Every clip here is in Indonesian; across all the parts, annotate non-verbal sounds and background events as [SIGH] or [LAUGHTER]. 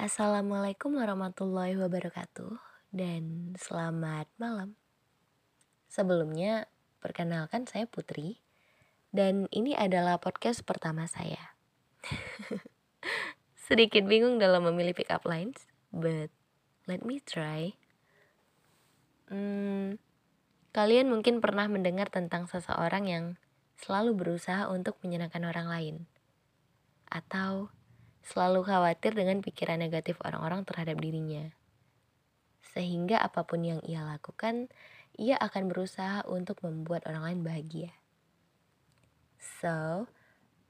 Assalamualaikum warahmatullahi wabarakatuh dan selamat malam. Sebelumnya, perkenalkan saya Putri dan ini adalah podcast pertama saya. [LAUGHS] Sedikit bingung dalam memilih pick up lines, but let me try. Hmm, kalian mungkin pernah mendengar tentang seseorang yang selalu berusaha untuk menyenangkan orang lain. Atau selalu khawatir dengan pikiran negatif orang-orang terhadap dirinya. Sehingga apa pun yang ia lakukan, ia akan berusaha untuk membuat orang lain bahagia. So,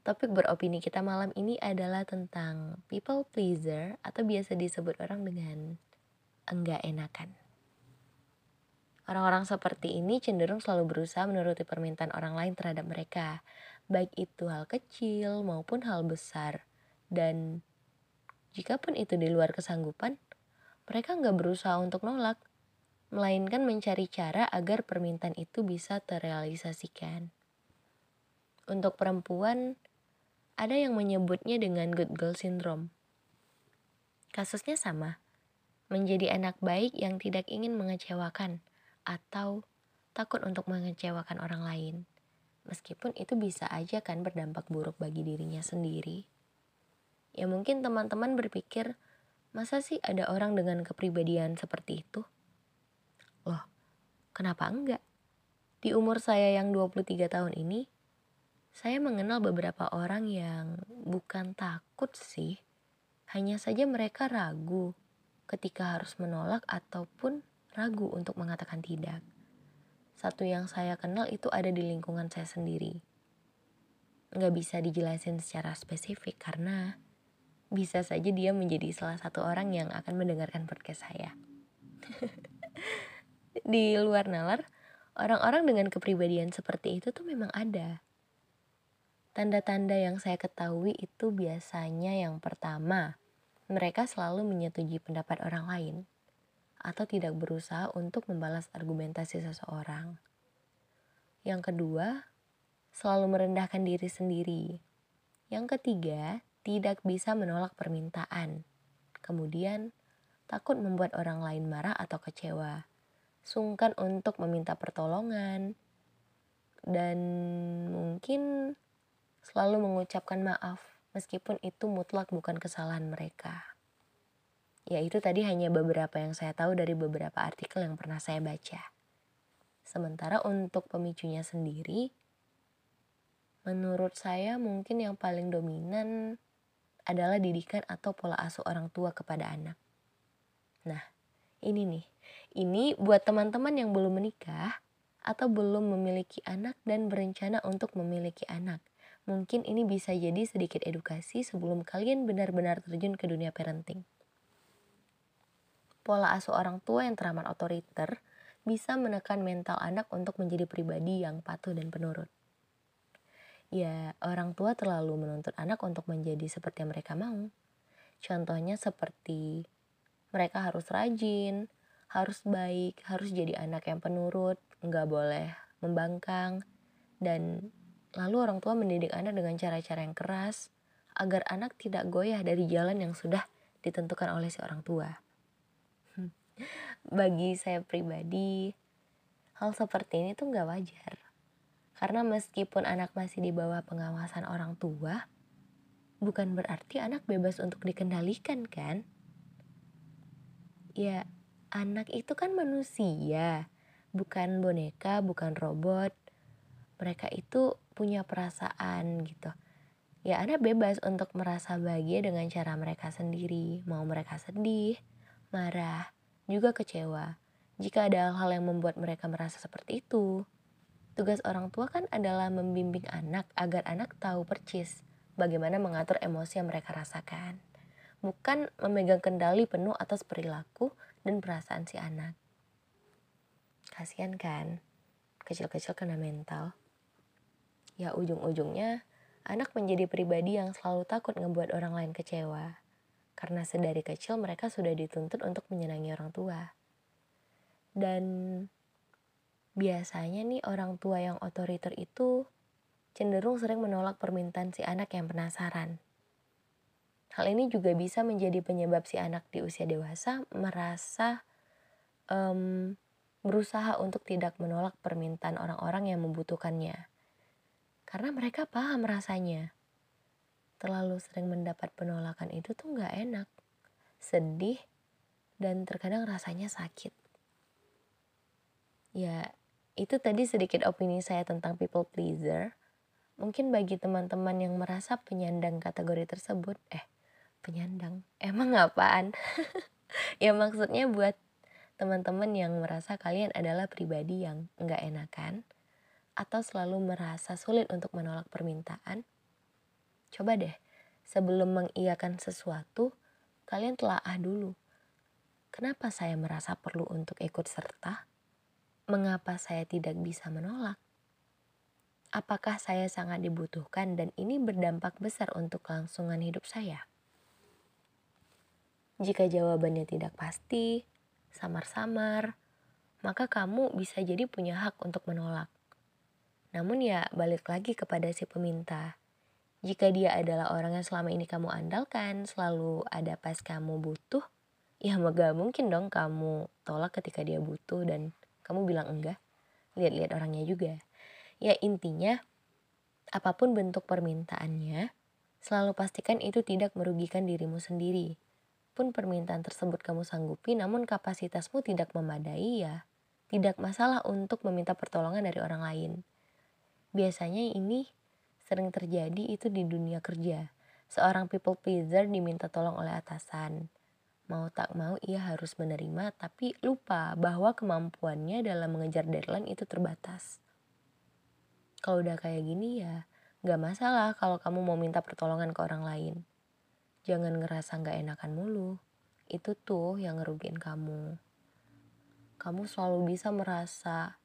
topik beropini kita malam ini adalah tentang people pleaser atau biasa disebut orang dengan enggak enakan. Orang-orang seperti ini cenderung selalu berusaha menuruti permintaan orang lain terhadap mereka, baik itu hal kecil maupun hal besar dan jika pun itu di luar kesanggupan, mereka nggak berusaha untuk nolak, melainkan mencari cara agar permintaan itu bisa terrealisasikan. Untuk perempuan, ada yang menyebutnya dengan good girl syndrome. Kasusnya sama, menjadi anak baik yang tidak ingin mengecewakan atau takut untuk mengecewakan orang lain. Meskipun itu bisa aja kan berdampak buruk bagi dirinya sendiri. Ya mungkin teman-teman berpikir, masa sih ada orang dengan kepribadian seperti itu? Loh, kenapa enggak? Di umur saya yang 23 tahun ini, saya mengenal beberapa orang yang bukan takut sih, hanya saja mereka ragu ketika harus menolak ataupun ragu untuk mengatakan tidak. Satu yang saya kenal itu ada di lingkungan saya sendiri. Nggak bisa dijelasin secara spesifik karena bisa saja dia menjadi salah satu orang yang akan mendengarkan podcast saya. [LAUGHS] Di luar nalar, orang-orang dengan kepribadian seperti itu tuh memang ada. Tanda-tanda yang saya ketahui itu biasanya yang pertama, mereka selalu menyetujui pendapat orang lain atau tidak berusaha untuk membalas argumentasi seseorang. Yang kedua, selalu merendahkan diri sendiri. Yang ketiga, tidak bisa menolak permintaan. Kemudian, takut membuat orang lain marah atau kecewa, sungkan untuk meminta pertolongan, dan mungkin selalu mengucapkan maaf meskipun itu mutlak bukan kesalahan mereka. Ya itu tadi hanya beberapa yang saya tahu dari beberapa artikel yang pernah saya baca. Sementara untuk pemicunya sendiri, menurut saya mungkin yang paling dominan adalah didikan atau pola asuh orang tua kepada anak. Nah, ini nih. Ini buat teman-teman yang belum menikah atau belum memiliki anak dan berencana untuk memiliki anak. Mungkin ini bisa jadi sedikit edukasi sebelum kalian benar-benar terjun ke dunia parenting. Pola asuh orang tua yang teramat otoriter bisa menekan mental anak untuk menjadi pribadi yang patuh dan penurut ya orang tua terlalu menuntut anak untuk menjadi seperti yang mereka mau. Contohnya seperti mereka harus rajin, harus baik, harus jadi anak yang penurut, nggak boleh membangkang, dan lalu orang tua mendidik anak dengan cara-cara yang keras agar anak tidak goyah dari jalan yang sudah ditentukan oleh si orang tua. [LAUGHS] Bagi saya pribadi, hal seperti ini tuh nggak wajar karena meskipun anak masih di bawah pengawasan orang tua, bukan berarti anak bebas untuk dikendalikan kan? Ya, anak itu kan manusia, bukan boneka, bukan robot. Mereka itu punya perasaan gitu. Ya, anak bebas untuk merasa bahagia dengan cara mereka sendiri. Mau mereka sedih, marah, juga kecewa. Jika ada hal-hal yang membuat mereka merasa seperti itu, Tugas orang tua kan adalah membimbing anak agar anak tahu percis bagaimana mengatur emosi yang mereka rasakan. Bukan memegang kendali penuh atas perilaku dan perasaan si anak. Kasian kan, kecil-kecil kena mental. Ya ujung-ujungnya, anak menjadi pribadi yang selalu takut ngebuat orang lain kecewa. Karena sedari kecil mereka sudah dituntut untuk menyenangi orang tua. Dan Biasanya nih orang tua yang otoriter itu cenderung sering menolak permintaan si anak yang penasaran. Hal ini juga bisa menjadi penyebab si anak di usia dewasa merasa um, berusaha untuk tidak menolak permintaan orang-orang yang membutuhkannya. Karena mereka paham rasanya. Terlalu sering mendapat penolakan itu tuh nggak enak, sedih, dan terkadang rasanya sakit. Ya, itu tadi sedikit opini saya tentang people pleaser. Mungkin bagi teman-teman yang merasa penyandang kategori tersebut, eh, penyandang, emang apaan? [LAUGHS] ya maksudnya buat teman-teman yang merasa kalian adalah pribadi yang nggak enakan, atau selalu merasa sulit untuk menolak permintaan, coba deh sebelum mengiyakan sesuatu, kalian telah ah dulu. Kenapa saya merasa perlu untuk ikut serta? Mengapa saya tidak bisa menolak? Apakah saya sangat dibutuhkan dan ini berdampak besar untuk kelangsungan hidup saya? Jika jawabannya tidak pasti, samar-samar, maka kamu bisa jadi punya hak untuk menolak. Namun ya balik lagi kepada si peminta. Jika dia adalah orang yang selama ini kamu andalkan, selalu ada pas kamu butuh, ya gak mungkin dong kamu tolak ketika dia butuh dan kamu bilang enggak. Lihat-lihat orangnya juga. Ya intinya, apa pun bentuk permintaannya, selalu pastikan itu tidak merugikan dirimu sendiri. Pun permintaan tersebut kamu sanggupi namun kapasitasmu tidak memadai ya, tidak masalah untuk meminta pertolongan dari orang lain. Biasanya ini sering terjadi itu di dunia kerja. Seorang people pleaser diminta tolong oleh atasan. Mau tak mau ia harus menerima tapi lupa bahwa kemampuannya dalam mengejar deadline itu terbatas. Kalau udah kayak gini ya gak masalah kalau kamu mau minta pertolongan ke orang lain. Jangan ngerasa gak enakan mulu. Itu tuh yang ngerugiin kamu. Kamu selalu bisa merasa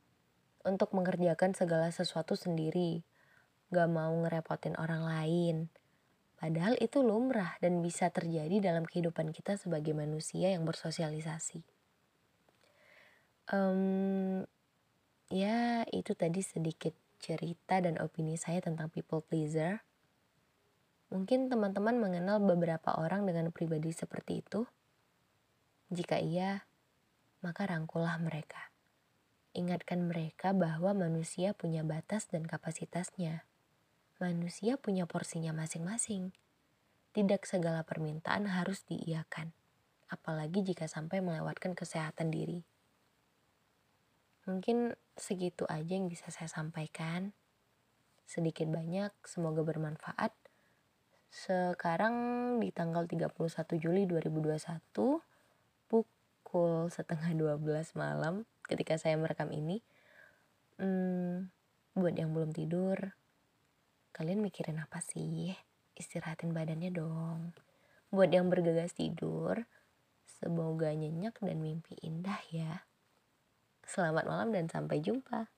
untuk mengerjakan segala sesuatu sendiri, gak mau ngerepotin orang lain. Padahal itu lumrah dan bisa terjadi dalam kehidupan kita sebagai manusia yang bersosialisasi. Um, ya, itu tadi sedikit cerita dan opini saya tentang people pleaser. Mungkin teman-teman mengenal beberapa orang dengan pribadi seperti itu. Jika iya, maka rangkulah mereka. Ingatkan mereka bahwa manusia punya batas dan kapasitasnya. Manusia punya porsinya masing-masing. Tidak segala permintaan harus diiakan, apalagi jika sampai melewatkan kesehatan diri. Mungkin segitu aja yang bisa saya sampaikan. Sedikit banyak, semoga bermanfaat. Sekarang di tanggal 31 Juli 2021, pukul setengah 12 malam, ketika saya merekam ini hmm, buat yang belum tidur kalian mikirin apa sih? Istirahatin badannya dong. Buat yang bergegas tidur semoga nyenyak dan mimpi indah ya. Selamat malam dan sampai jumpa